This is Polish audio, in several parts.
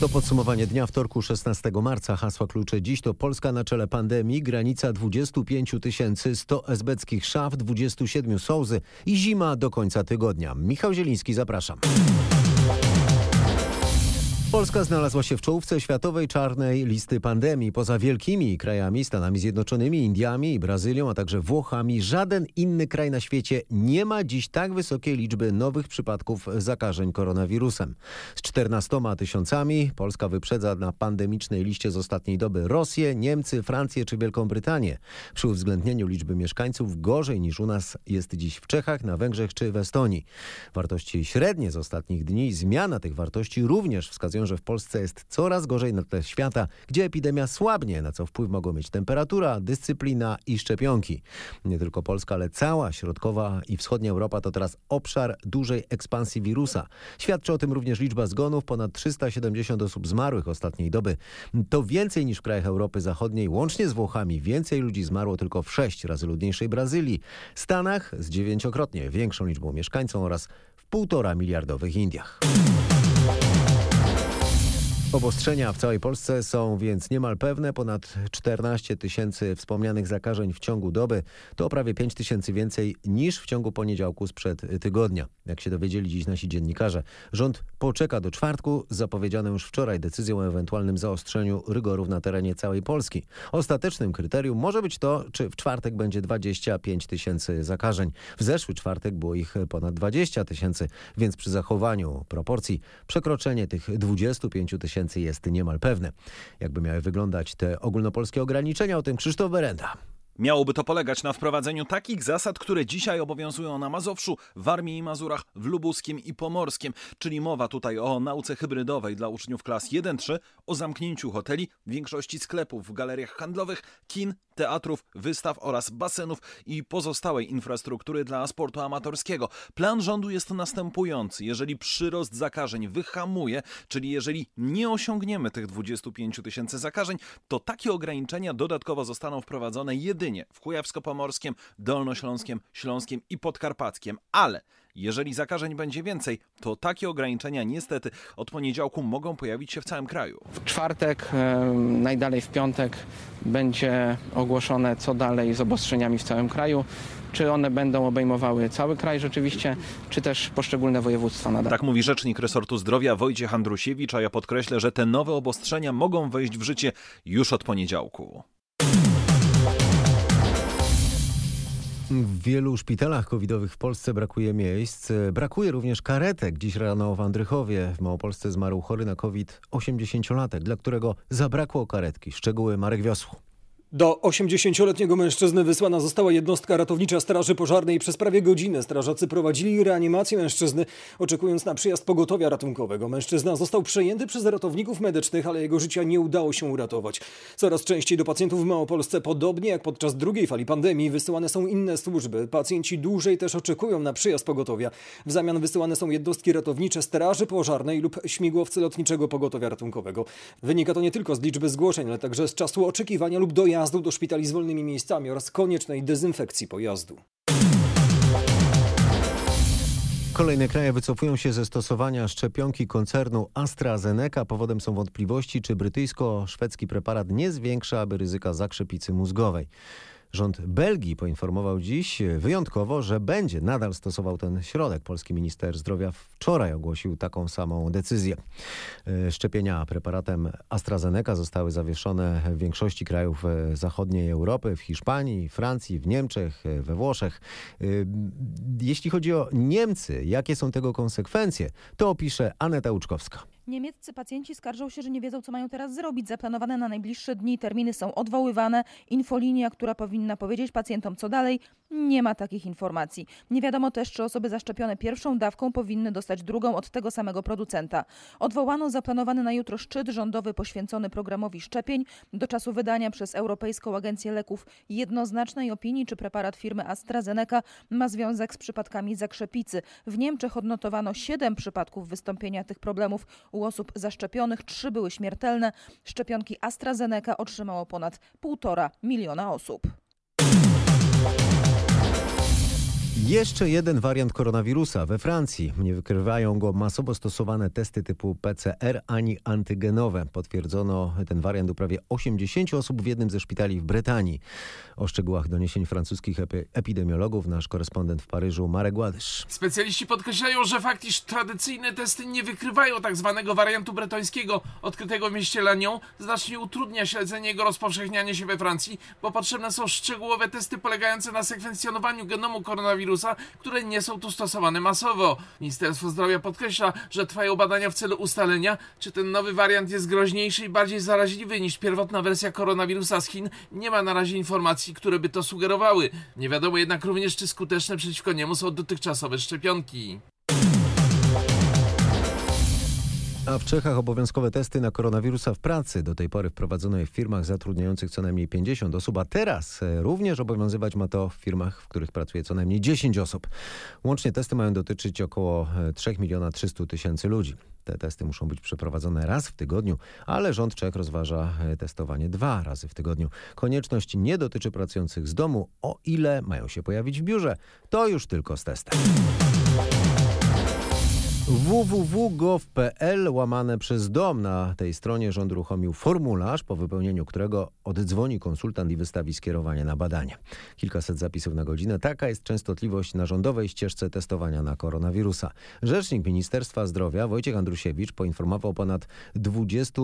To podsumowanie dnia wtorku 16 marca. Hasła klucze dziś to Polska na czele pandemii, granica 25 tysięcy, 100 esbeckich szaf, 27 sołzy i zima do końca tygodnia. Michał Zieliński, zapraszam. Polska znalazła się w czołówce światowej czarnej listy pandemii. Poza wielkimi krajami, Stanami Zjednoczonymi, Indiami i Brazylią, a także Włochami, żaden inny kraj na świecie nie ma dziś tak wysokiej liczby nowych przypadków zakażeń koronawirusem. Z 14 tysiącami Polska wyprzedza na pandemicznej liście z ostatniej doby Rosję, Niemcy, Francję czy Wielką Brytanię. Przy uwzględnieniu liczby mieszkańców gorzej niż u nas jest dziś w Czechach, na Węgrzech czy w Estonii. Wartości średnie z ostatnich dni, zmiana tych wartości również wskazują że w Polsce jest coraz gorzej na tle świata, gdzie epidemia słabnie, na co wpływ mogą mieć temperatura, dyscyplina i szczepionki. Nie tylko Polska, ale cała środkowa i wschodnia Europa to teraz obszar dużej ekspansji wirusa. Świadczy o tym również liczba zgonów, ponad 370 osób zmarłych ostatniej doby. To więcej niż w krajach Europy Zachodniej, łącznie z Włochami. Więcej ludzi zmarło tylko w sześć razy ludniejszej Brazylii, Stanach z dziewięciokrotnie większą liczbą mieszkańców oraz w półtora miliardowych Indiach. Obostrzenia w całej Polsce są więc niemal pewne. Ponad 14 tysięcy wspomnianych zakażeń w ciągu doby to prawie 5 tysięcy więcej niż w ciągu poniedziałku sprzed tygodnia. Jak się dowiedzieli dziś nasi dziennikarze, rząd poczeka do czwartku z zapowiedzianą już wczoraj decyzją o ewentualnym zaostrzeniu rygorów na terenie całej Polski. Ostatecznym kryterium może być to, czy w czwartek będzie 25 tysięcy zakażeń. W zeszły czwartek było ich ponad 20 tysięcy, więc przy zachowaniu proporcji przekroczenie tych 25 tysięcy tysięcy jest niemal pewne. Jakby miały wyglądać te ogólnopolskie ograniczenia, o tym Krzysztof Berenda. Miałoby to polegać na wprowadzeniu takich zasad, które dzisiaj obowiązują na Mazowszu, w Armii i Mazurach, w Lubuskim i Pomorskim, czyli mowa tutaj o nauce hybrydowej dla uczniów klas 1-3, o zamknięciu hoteli, większości sklepów, galeriach handlowych, kin, teatrów, wystaw oraz basenów i pozostałej infrastruktury dla sportu amatorskiego. Plan rządu jest następujący. Jeżeli przyrost zakażeń wyhamuje, czyli jeżeli nie osiągniemy tych 25 tysięcy zakażeń, to takie ograniczenia dodatkowo zostaną wprowadzone jedynie w Kujawsko-Pomorskiem, Dolnośląskiem, Śląskim i Podkarpackiem. Ale jeżeli zakażeń będzie więcej, to takie ograniczenia niestety od poniedziałku mogą pojawić się w całym kraju. W czwartek, najdalej w piątek będzie ogłoszone co dalej z obostrzeniami w całym kraju czy one będą obejmowały cały kraj rzeczywiście, czy też poszczególne województwa nadal. Tak mówi rzecznik resortu zdrowia Wojciech Andrusiewicz, a ja podkreślę, że te nowe obostrzenia mogą wejść w życie już od poniedziałku. W wielu szpitalach covidowych w Polsce brakuje miejsc. Brakuje również karetek. Dziś rano w Andrychowie w Małopolsce zmarł chory na COVID 80-latek, dla którego zabrakło karetki. Szczegóły Marek Wiosło. Do 80-letniego mężczyzny wysłana została jednostka ratownicza Straży Pożarnej. Przez prawie godzinę strażacy prowadzili reanimację mężczyzny, oczekując na przyjazd pogotowia ratunkowego. Mężczyzna został przejęty przez ratowników medycznych, ale jego życia nie udało się uratować. Coraz częściej do pacjentów w Małopolsce, podobnie jak podczas drugiej fali pandemii, wysyłane są inne służby. Pacjenci dłużej też oczekują na przyjazd pogotowia. W zamian wysyłane są jednostki ratownicze Straży Pożarnej lub śmigłowce lotniczego pogotowia ratunkowego. Wynika to nie tylko z liczby zgłoszeń, ale także z czasu oczekiwania lub dojazdu dojazdu do szpitali z wolnymi miejscami oraz koniecznej dezynfekcji pojazdu. Kolejne kraje wycofują się ze stosowania szczepionki koncernu AstraZeneca. Powodem są wątpliwości, czy brytyjsko-szwedzki preparat nie zwiększa aby ryzyka zakrzepicy mózgowej. Rząd Belgii poinformował dziś wyjątkowo, że będzie nadal stosował ten środek. Polski minister zdrowia wczoraj ogłosił taką samą decyzję. E, szczepienia preparatem AstraZeneca zostały zawieszone w większości krajów e, zachodniej Europy, w Hiszpanii, Francji, w Niemczech, e, we Włoszech. Jeśli chodzi o Niemcy, jakie są tego konsekwencje, to opisze Aneta Łuczkowska. Niemieccy pacjenci skarżą się, że nie wiedzą, co mają teraz zrobić. Zaplanowane na najbliższe dni terminy są odwoływane. Infolinia, która powinna powiedzieć pacjentom, co dalej, nie ma takich informacji. Nie wiadomo też, czy osoby zaszczepione pierwszą dawką powinny dostać drugą od tego samego producenta. Odwołano zaplanowany na jutro szczyt rządowy poświęcony programowi szczepień. Do czasu wydania przez Europejską Agencję Leków jednoznacznej opinii, czy preparat firmy AstraZeneca ma związek z przypadkami zakrzepicy. W Niemczech odnotowano 7 przypadków wystąpienia tych problemów u osób zaszczepionych. Trzy były śmiertelne. Szczepionki AstraZeneca otrzymało ponad 1,5 miliona osób. Jeszcze jeden wariant koronawirusa we Francji. Nie wykrywają go masowo stosowane testy typu PCR ani antygenowe. Potwierdzono ten wariant u prawie 80 osób w jednym ze szpitali w Brytanii. O szczegółach doniesień francuskich epi epidemiologów nasz korespondent w Paryżu Marek Gładysz. Specjaliści podkreślają, że fakt, iż tradycyjne testy nie wykrywają tak zwanego wariantu bretońskiego odkrytego w mieście Lannion znacznie utrudnia śledzenie jego rozpowszechniania się we Francji, bo potrzebne są szczegółowe testy polegające na sekwencjonowaniu genomu koronawirusa które nie są tu stosowane masowo. Ministerstwo Zdrowia podkreśla, że trwają badania w celu ustalenia, czy ten nowy wariant jest groźniejszy i bardziej zaraźliwy niż pierwotna wersja koronawirusa z Chin. Nie ma na razie informacji, które by to sugerowały. Nie wiadomo jednak również, czy skuteczne przeciwko niemu są dotychczasowe szczepionki. A w Czechach obowiązkowe testy na koronawirusa w pracy do tej pory wprowadzono je w firmach zatrudniających co najmniej 50 osób, a teraz e, również obowiązywać ma to w firmach, w których pracuje co najmniej 10 osób. Łącznie testy mają dotyczyć około 3 e, miliona 300 tysięcy ludzi. Te testy muszą być przeprowadzone raz w tygodniu, ale rząd Czech rozważa e, testowanie dwa razy w tygodniu. Konieczność nie dotyczy pracujących z domu, o ile mają się pojawić w biurze. To już tylko z testem www.gov.pl łamane przez dom. Na tej stronie rząd uruchomił formularz, po wypełnieniu którego oddzwoni konsultant i wystawi skierowanie na badanie. Kilkaset zapisów na godzinę. Taka jest częstotliwość na rządowej ścieżce testowania na koronawirusa. Rzecznik Ministerstwa Zdrowia Wojciech Andrusiewicz poinformował o ponad 20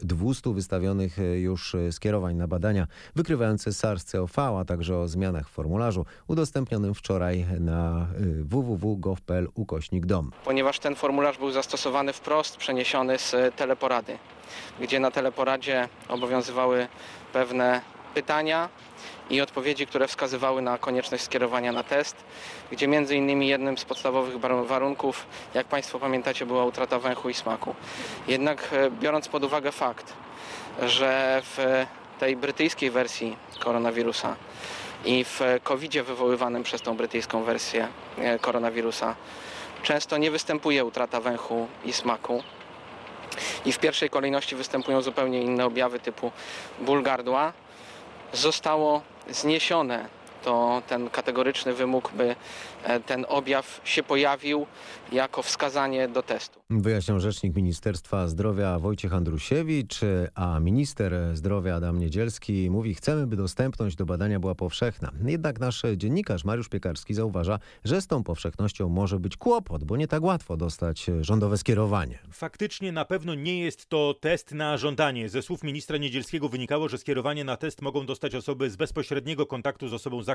200 wystawionych e, już e, skierowań na badania wykrywające SARS-CoV, a także o zmianach w formularzu udostępnionym wczoraj na e, www.gov.pl ukośnik dom ponieważ ten formularz był zastosowany wprost, przeniesiony z teleporady, gdzie na teleporadzie obowiązywały pewne pytania i odpowiedzi, które wskazywały na konieczność skierowania na test, gdzie między innymi jednym z podstawowych warunków, jak Państwo pamiętacie, była utrata węchu i smaku. Jednak e, biorąc pod uwagę fakt, że w tej brytyjskiej wersji koronawirusa i w COVID-zie wywoływanym przez tą brytyjską wersję e, koronawirusa często nie występuje utrata węchu i smaku. I w pierwszej kolejności występują zupełnie inne objawy typu ból gardła. Zostało zniesione to ten kategoryczny wymóg, by e, ten objaw się pojawił jako wskazanie do testu. Wyjaśniał rzecznik Ministerstwa Zdrowia Wojciech Andrusiewicz, a minister zdrowia Adam Niedzielski mówi, chcemy, by dostępność do badania była powszechna. Jednak nasz dziennikarz Mariusz Piekarski zauważa, że z tą powszechnością może być kłopot, bo nie tak łatwo dostać rządowe skierowanie. Faktycznie na pewno nie jest to test na żądanie. Ze słów ministra Niedzielskiego wynikało, że skierowanie na test mogą dostać osoby z bezpośredniego kontaktu z osobą zakażoną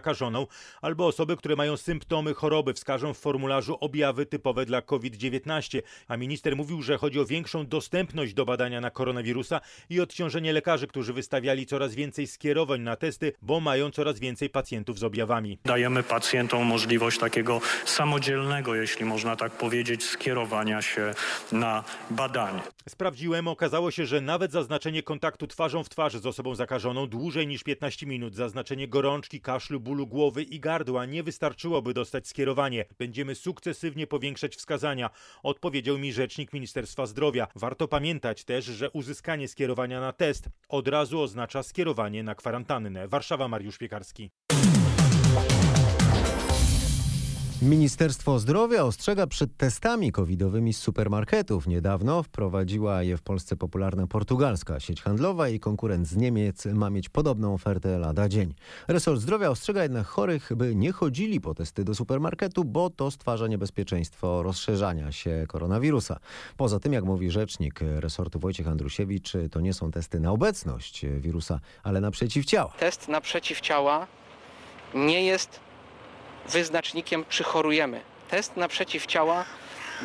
albo osoby, które mają symptomy choroby, wskażą w formularzu objawy typowe dla COVID-19, a minister mówił, że chodzi o większą dostępność do badania na koronawirusa i odciążenie lekarzy, którzy wystawiali coraz więcej skierowań na testy, bo mają coraz więcej pacjentów z objawami. Dajemy pacjentom możliwość takiego samodzielnego, jeśli można tak powiedzieć, skierowania się na badanie. Sprawdziłem, okazało się, że nawet zaznaczenie kontaktu twarzą w twarz z osobą zakażoną dłużej niż 15 minut, zaznaczenie gorączki, kaszlu, bólu głowy i gardła nie wystarczyłoby dostać skierowanie. Będziemy sukcesywnie powiększać wskazania, odpowiedział mi rzecznik Ministerstwa Zdrowia. Warto pamiętać też, że uzyskanie skierowania na test od razu oznacza skierowanie na kwarantannę. Warszawa Mariusz Piekarski. Ministerstwo Zdrowia ostrzega przed testami covidowymi z supermarketów. Niedawno wprowadziła je w Polsce popularna portugalska sieć handlowa i konkurent z Niemiec ma mieć podobną ofertę lada dzień. Resort Zdrowia ostrzega jednak chorych, by nie chodzili po testy do supermarketu, bo to stwarza niebezpieczeństwo rozszerzania się koronawirusa. Poza tym, jak mówi rzecznik resortu Wojciech Andrusiewicz, to nie są testy na obecność wirusa, ale na przeciwciała. Test na przeciwciała nie jest wyznacznikiem, czy chorujemy. Test na przeciwciała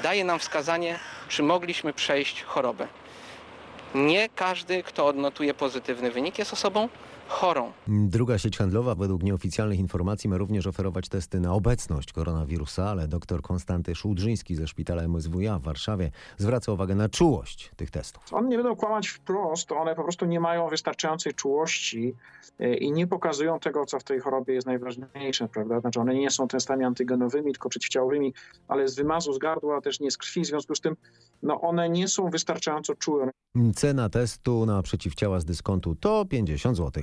daje nam wskazanie, czy mogliśmy przejść chorobę. Nie każdy, kto odnotuje pozytywny wynik, jest osobą chorą. Druga sieć handlowa według nieoficjalnych informacji ma również oferować testy na obecność koronawirusa, ale dr Konstanty Szułdrzyński ze szpitala MSWiA w Warszawie zwraca uwagę na czułość tych testów. One nie będą kłamać wprost, one po prostu nie mają wystarczającej czułości e, i nie pokazują tego, co w tej chorobie jest najważniejsze, prawda? Znaczy one nie są testami antygenowymi, tylko przeciwciałowymi, ale z wymazu z gardła, też nie z krwi, w związku z tym no one nie są wystarczająco czułe. Cena testu na przeciwciała z dyskontu to 50 zł.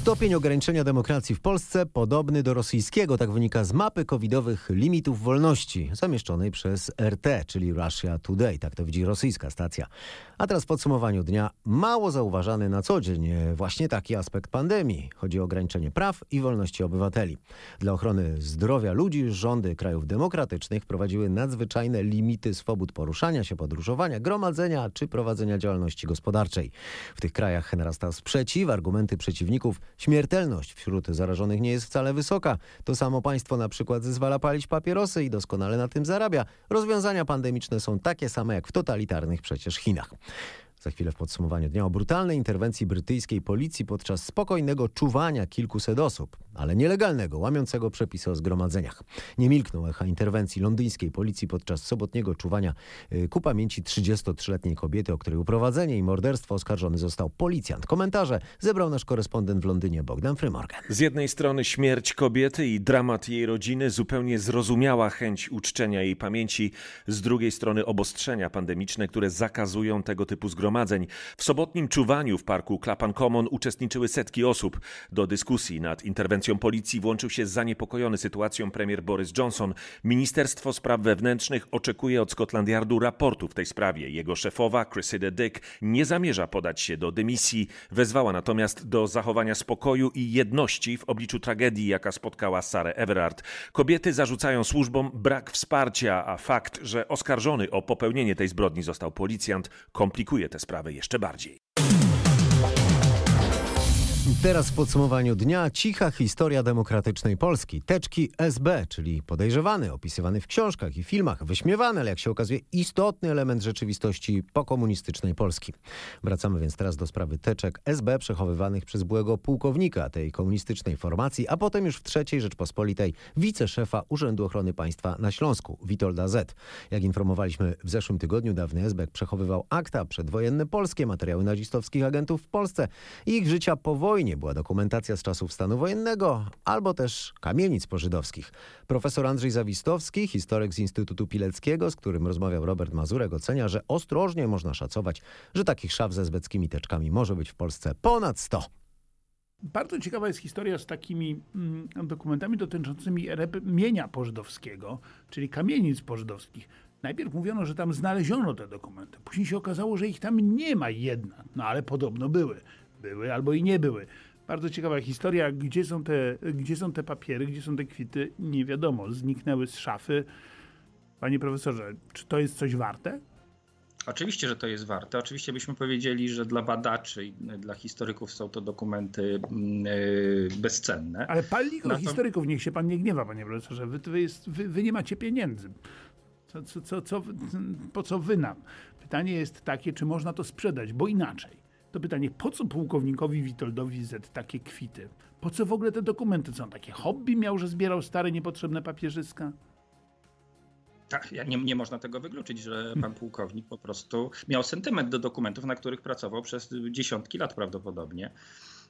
Stopień ograniczenia demokracji w Polsce podobny do rosyjskiego, tak wynika z mapy covidowych limitów wolności zamieszczonej przez RT, czyli Russia Today. Tak to widzi rosyjska stacja. A teraz w podsumowaniu dnia mało zauważany na co dzień właśnie taki aspekt pandemii. Chodzi o ograniczenie praw i wolności obywateli. Dla ochrony zdrowia ludzi rządy krajów demokratycznych wprowadziły nadzwyczajne limity swobód poruszania się, podróżowania, gromadzenia czy prowadzenia działalności gospodarczej. W tych krajach narastał sprzeciw, argumenty przeciwników Śmiertelność wśród zarażonych nie jest wcale wysoka. To samo państwo na przykład zezwala palić papierosy i doskonale na tym zarabia. Rozwiązania pandemiczne są takie same jak w totalitarnych przecież Chinach. Za chwilę w podsumowaniu dnia o brutalnej interwencji brytyjskiej policji podczas spokojnego czuwania kilkuset osób, ale nielegalnego, łamiącego przepisy o zgromadzeniach. Nie milkną echa interwencji londyńskiej policji podczas sobotniego czuwania y, ku pamięci 33-letniej kobiety, o której uprowadzenie i morderstwo oskarżony został policjant. Komentarze zebrał nasz korespondent w Londynie Bogdan Frymorgan. Z jednej strony śmierć kobiety i dramat jej rodziny, zupełnie zrozumiała chęć uczczenia jej pamięci, z drugiej strony obostrzenia pandemiczne, które zakazują tego typu zgromadzeń. W sobotnim czuwaniu w parku Clapham Common uczestniczyły setki osób. Do dyskusji nad interwencją policji włączył się zaniepokojony sytuacją premier Boris Johnson. Ministerstwo Spraw Wewnętrznych oczekuje od Scotland Yardu raportu w tej sprawie. Jego szefowa, Cressida Dick, nie zamierza podać się do dymisji. Wezwała natomiast do zachowania spokoju i jedności w obliczu tragedii, jaka spotkała Sarę Everard. Kobiety zarzucają służbom brak wsparcia, a fakt, że oskarżony o popełnienie tej zbrodni został policjant, komplikuje tę sprawę jeszcze bardziej. Teraz w podsumowaniu dnia cicha historia demokratycznej Polski. Teczki SB, czyli podejrzewany, opisywany w książkach i filmach, wyśmiewany, ale jak się okazuje istotny element rzeczywistości pokomunistycznej Polski. Wracamy więc teraz do sprawy teczek SB przechowywanych przez byłego pułkownika tej komunistycznej formacji, a potem już w III Rzeczpospolitej wiceszefa Urzędu Ochrony Państwa na Śląsku, Witolda Z. Jak informowaliśmy w zeszłym tygodniu, dawny SB przechowywał akta przedwojenne polskie, materiały nazistowskich agentów w Polsce i ich życia po wojnie wojnie była dokumentacja z czasów stanu wojennego albo też kamienic pożydowskich. Profesor Andrzej Zawistowski, historyk z Instytutu Pileckiego, z którym rozmawiał Robert Mazurek, ocenia, że ostrożnie można szacować, że takich szaf ze zbeckimi teczkami może być w Polsce ponad 100. Bardzo ciekawa jest historia z takimi mm, dokumentami dotyczącymi mienia pożydowskiego, czyli kamienic pożydowskich. Najpierw mówiono, że tam znaleziono te dokumenty. Później się okazało, że ich tam nie ma jedna, no ale podobno były były albo i nie były. Bardzo ciekawa historia, gdzie są, te, gdzie są te papiery, gdzie są te kwity, nie wiadomo. Zniknęły z szafy. Panie profesorze, czy to jest coś warte? Oczywiście, że to jest warte. Oczywiście byśmy powiedzieli, że dla badaczy i dla historyków są to dokumenty yy, bezcenne. Ale pali no historyków, niech się pan nie gniewa, panie profesorze. Wy, wy, jest, wy, wy nie macie pieniędzy. Co, co, co, po co wy nam? Pytanie jest takie, czy można to sprzedać, bo inaczej to pytanie, po co pułkownikowi Witoldowi Z takie kwity? Po co w ogóle te dokumenty? Co on takie hobby miał, że zbierał stare, niepotrzebne papierzyska? Tak, nie, nie można tego wykluczyć, że pan pułkownik po prostu miał sentyment do dokumentów, na których pracował przez dziesiątki lat prawdopodobnie.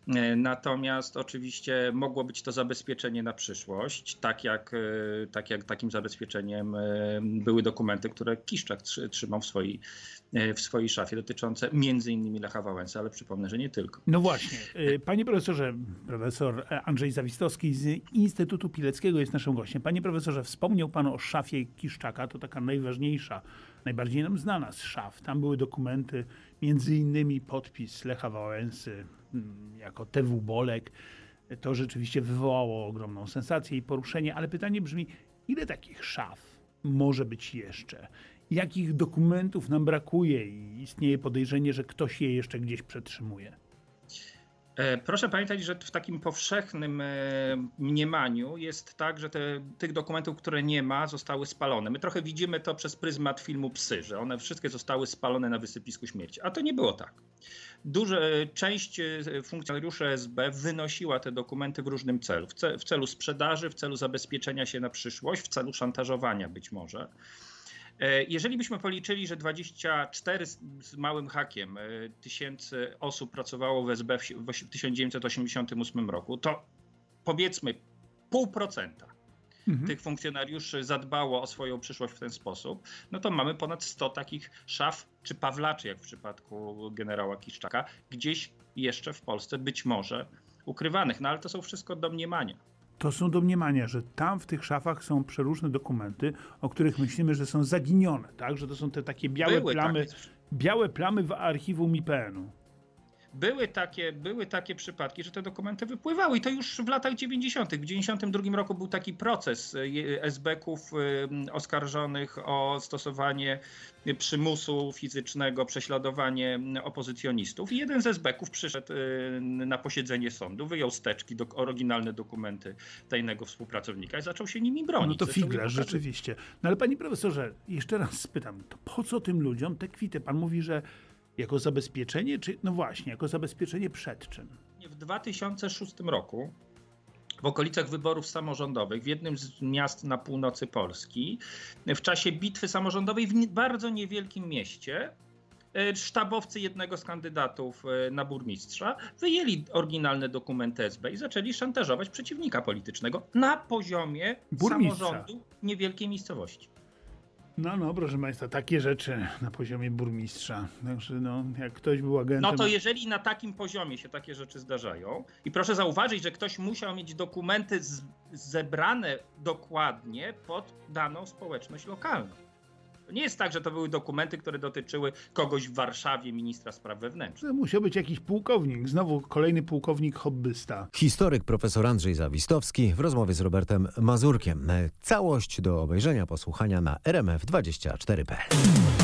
E, natomiast oczywiście mogło być to zabezpieczenie na przyszłość, tak jak, e, tak jak takim zabezpieczeniem e, były dokumenty, które Kiszczak trzymał w swojej, w swojej szafie dotyczące między innymi Lecha Wałęsy, ale przypomnę, że nie tylko. No właśnie. Panie profesorze, profesor Andrzej Zawistowski z Instytutu Pileckiego jest naszym gościem. Panie profesorze, wspomniał pan o szafie Kiszczaka, to taka najważniejsza, najbardziej nam znana z szaf. Tam były dokumenty, między innymi podpis Lecha Wałęsy, Mm, jako TW Bolek. To rzeczywiście wywołało ogromną sensację i poruszenie, ale pytanie brzmi, ile takich szaf może być jeszcze? Jakich dokumentów nam brakuje i istnieje podejrzenie, że ktoś je jeszcze gdzieś przetrzymuje? E, proszę pamiętać, że w takim powszechnym e, mniemaniu jest tak, że te, tych dokumentów, które nie ma, zostały spalone. My trochę widzimy to przez pryzmat filmu Psy, że one wszystkie zostały spalone na wysypisku śmierci. A to nie było tak. Część e, funkcjonariuszy SB wynosiła te dokumenty w różnym celu. W celu sprzedaży, w celu zabezpieczenia się na przyszłość, w celu szantażowania być może. E, jeżeli byśmy policzyli, że 24 z małym hakiem e, tysięcy osób pracowało w SB w 1988 roku, to powiedzmy pół procenta mhm. tych funkcjonariuszy zadbało o swoją przyszłość w ten sposób, no to mamy ponad 100 takich szaf czy pawlaczy, jak w przypadku generała Kiszczaka, gdzieś jeszcze w Polsce być może ukrywanych. No ale to są wszystko domniemania. To są domniemania, że tam w tych szafach są przeróżne dokumenty, o których myślimy, że są zaginione, tak? Że to są te takie białe Były plamy, takie. białe plamy w archiwum IPN-u. Były takie, były takie przypadki, że te dokumenty wypływały i to już w latach 90. W 92 roku był taki proces e, SB-ków e, oskarżonych o stosowanie przymusu fizycznego, prześladowanie opozycjonistów i jeden z SB-ków przyszedł na posiedzenie sądu, wyjął steczki, do, oryginalne dokumenty tajnego współpracownika i zaczął się nimi bronić. No to figla, rzeczywiście. No ale panie profesorze, jeszcze raz spytam, to po co tym ludziom te kwity? Pan mówi, że jako zabezpieczenie, czy no właśnie, jako zabezpieczenie przed czym? W 2006 roku w okolicach wyborów samorządowych w jednym z miast na północy Polski, w czasie bitwy samorządowej w bardzo niewielkim mieście, e, sztabowcy jednego z kandydatów e, na burmistrza wyjęli oryginalne dokumenty SB i zaczęli szantażować przeciwnika politycznego na poziomie Burmistrza. samorządu niewielkiej miejscowości. No, no, proszę Państwa, takie rzeczy na poziomie burmistrza. Także no, jak ktoś był agentem... No to jeżeli na takim poziomie się takie rzeczy zdarzają, i proszę zauważyć, że ktoś musiał mieć dokumenty z, zebrane dokładnie pod daną społeczność lokalną. To nie jest tak, że to były dokumenty, które dotyczyły kogoś w Warszawie, ministra spraw wewnętrznych. To musiał być jakiś pułkownik, znowu kolejny pułkownik hobbysta. Historyk profesor Andrzej Zawistowski w rozmowie z Robertem Mazurkiem. Całość do obejrzenia, posłuchania na rmf24.pl.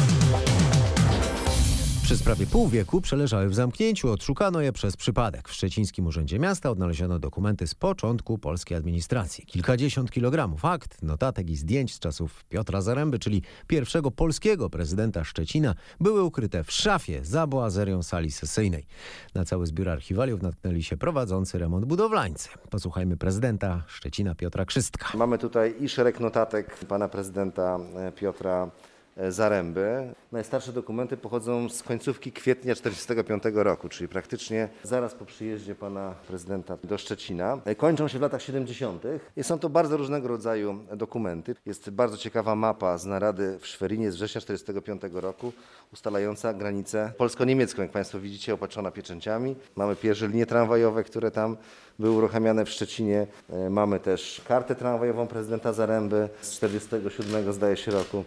Przez prawie pół wieku przeleżały w zamknięciu. Odszukano je przez przypadek. W Szczecińskim Urzędzie Miasta odnaleziono dokumenty z początku polskiej administracji. Kilkadziesiąt kilogramów akt, notatek i zdjęć z czasów Piotra Zaręby, czyli pierwszego polskiego prezydenta Szczecina, były ukryte w szafie za boazerią sali sesyjnej. Na cały zbiór archiwaliów natknęli się prowadzący remont budowlańcy. Posłuchajmy prezydenta Szczecina Piotra Krzystka. Mamy tutaj i szereg notatek pana prezydenta e, Piotra Zaręby. Najstarsze dokumenty pochodzą z końcówki kwietnia 1945 roku, czyli praktycznie zaraz po przyjeździe pana prezydenta do Szczecina. E, Kończą się w latach 70. i są to bardzo różnego rodzaju dokumenty. Jest bardzo ciekawa mapa z narady w Szwerinie z września 1945 roku, ustalająca granicę polsko-niemiecką, jak państwo widzicie, opatrzona pieczęciami. Mamy pierwsze linie tramwajowe, które tam były uruchamiane w Szczecinie. E, Mamy też kartę tramwajową prezydenta Zaręby z 47 zdaje się roku.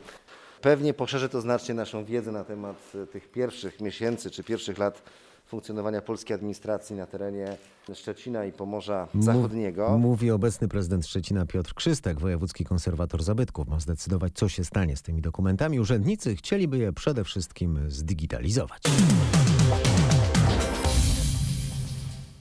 Pewnie poszerzy to znacznie naszą wiedzę na temat e, tych pierwszych miesięcy czy pierwszych lat funkcjonowania polskiej administracji na terenie Szczecina i Pomorza Zachodniego. Mówi obecny prezydent Szczecina Piotr Krzystek, wojewódzki konserwator zabytków. Ma zdecydować, co się stanie z tymi dokumentami. Urzędnicy chcieliby je przede wszystkim zdigitalizować.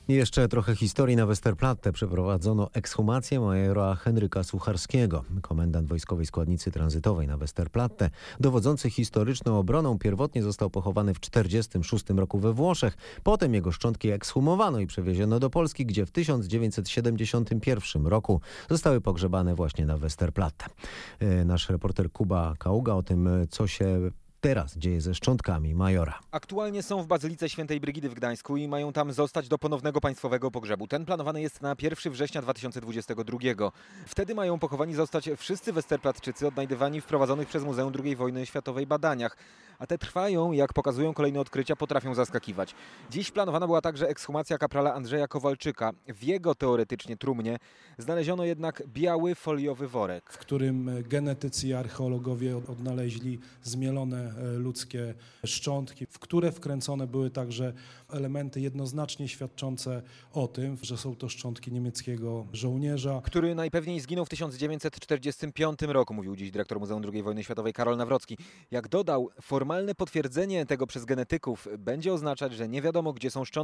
Jeszcze trochę historii na Westerplatte. Przeprowadzono ekshumację majora Henryka Sucharskiego, komendant wojskowej składnicy tranzytowej na Westerplatte. Dowodzący historyczną obroną pierwotnie został pochowany w 1946 roku we Włoszech. Potem jego szczątki ekshumowano i przewieziono do Polski, gdzie w 1971 roku zostały pogrzebane właśnie na Westerplatte. E, Nasz reporter Kuba Kauga o tym, e, co się teraz dzieje ze szczątkami majora. Aktualnie są w Bazylice Świętej Brygidy w Gdańsku i mają tam zostać do ponownego państwowego pogrzebu. Ten planowany jest na 1 września 2022. Wtedy mają pochowani zostać wszyscy Westerplatczycy odnajdywani w prowadzonych przez Muzeum II wojny światowej badaniach. A te trwają, jak pokazują kolejne odkrycia, potrafią zaskakiwać. Dziś planowana była także ekshumacja kaprala Andrzeja Kowalczyka. W jego teoretycznie trumnie znaleziono jednak biały foliowy worek. w którym genetycy i archeologowie odnaleźli zmielone e, ludzkie szczątki, w które wkręcone były także elementy jednoznacznie świadczące o tym, że są to szczątki niemieckiego żołnierza. który najpewniej zginął w 1945 roku, mówił dziś dyrektor Muzeum II wojny światowej Karol Nawrocki. Jak dodał, formalne potwierdzenie tego przez genetyków będzie oznaczać, że nie wiadomo, gdzie są szczątki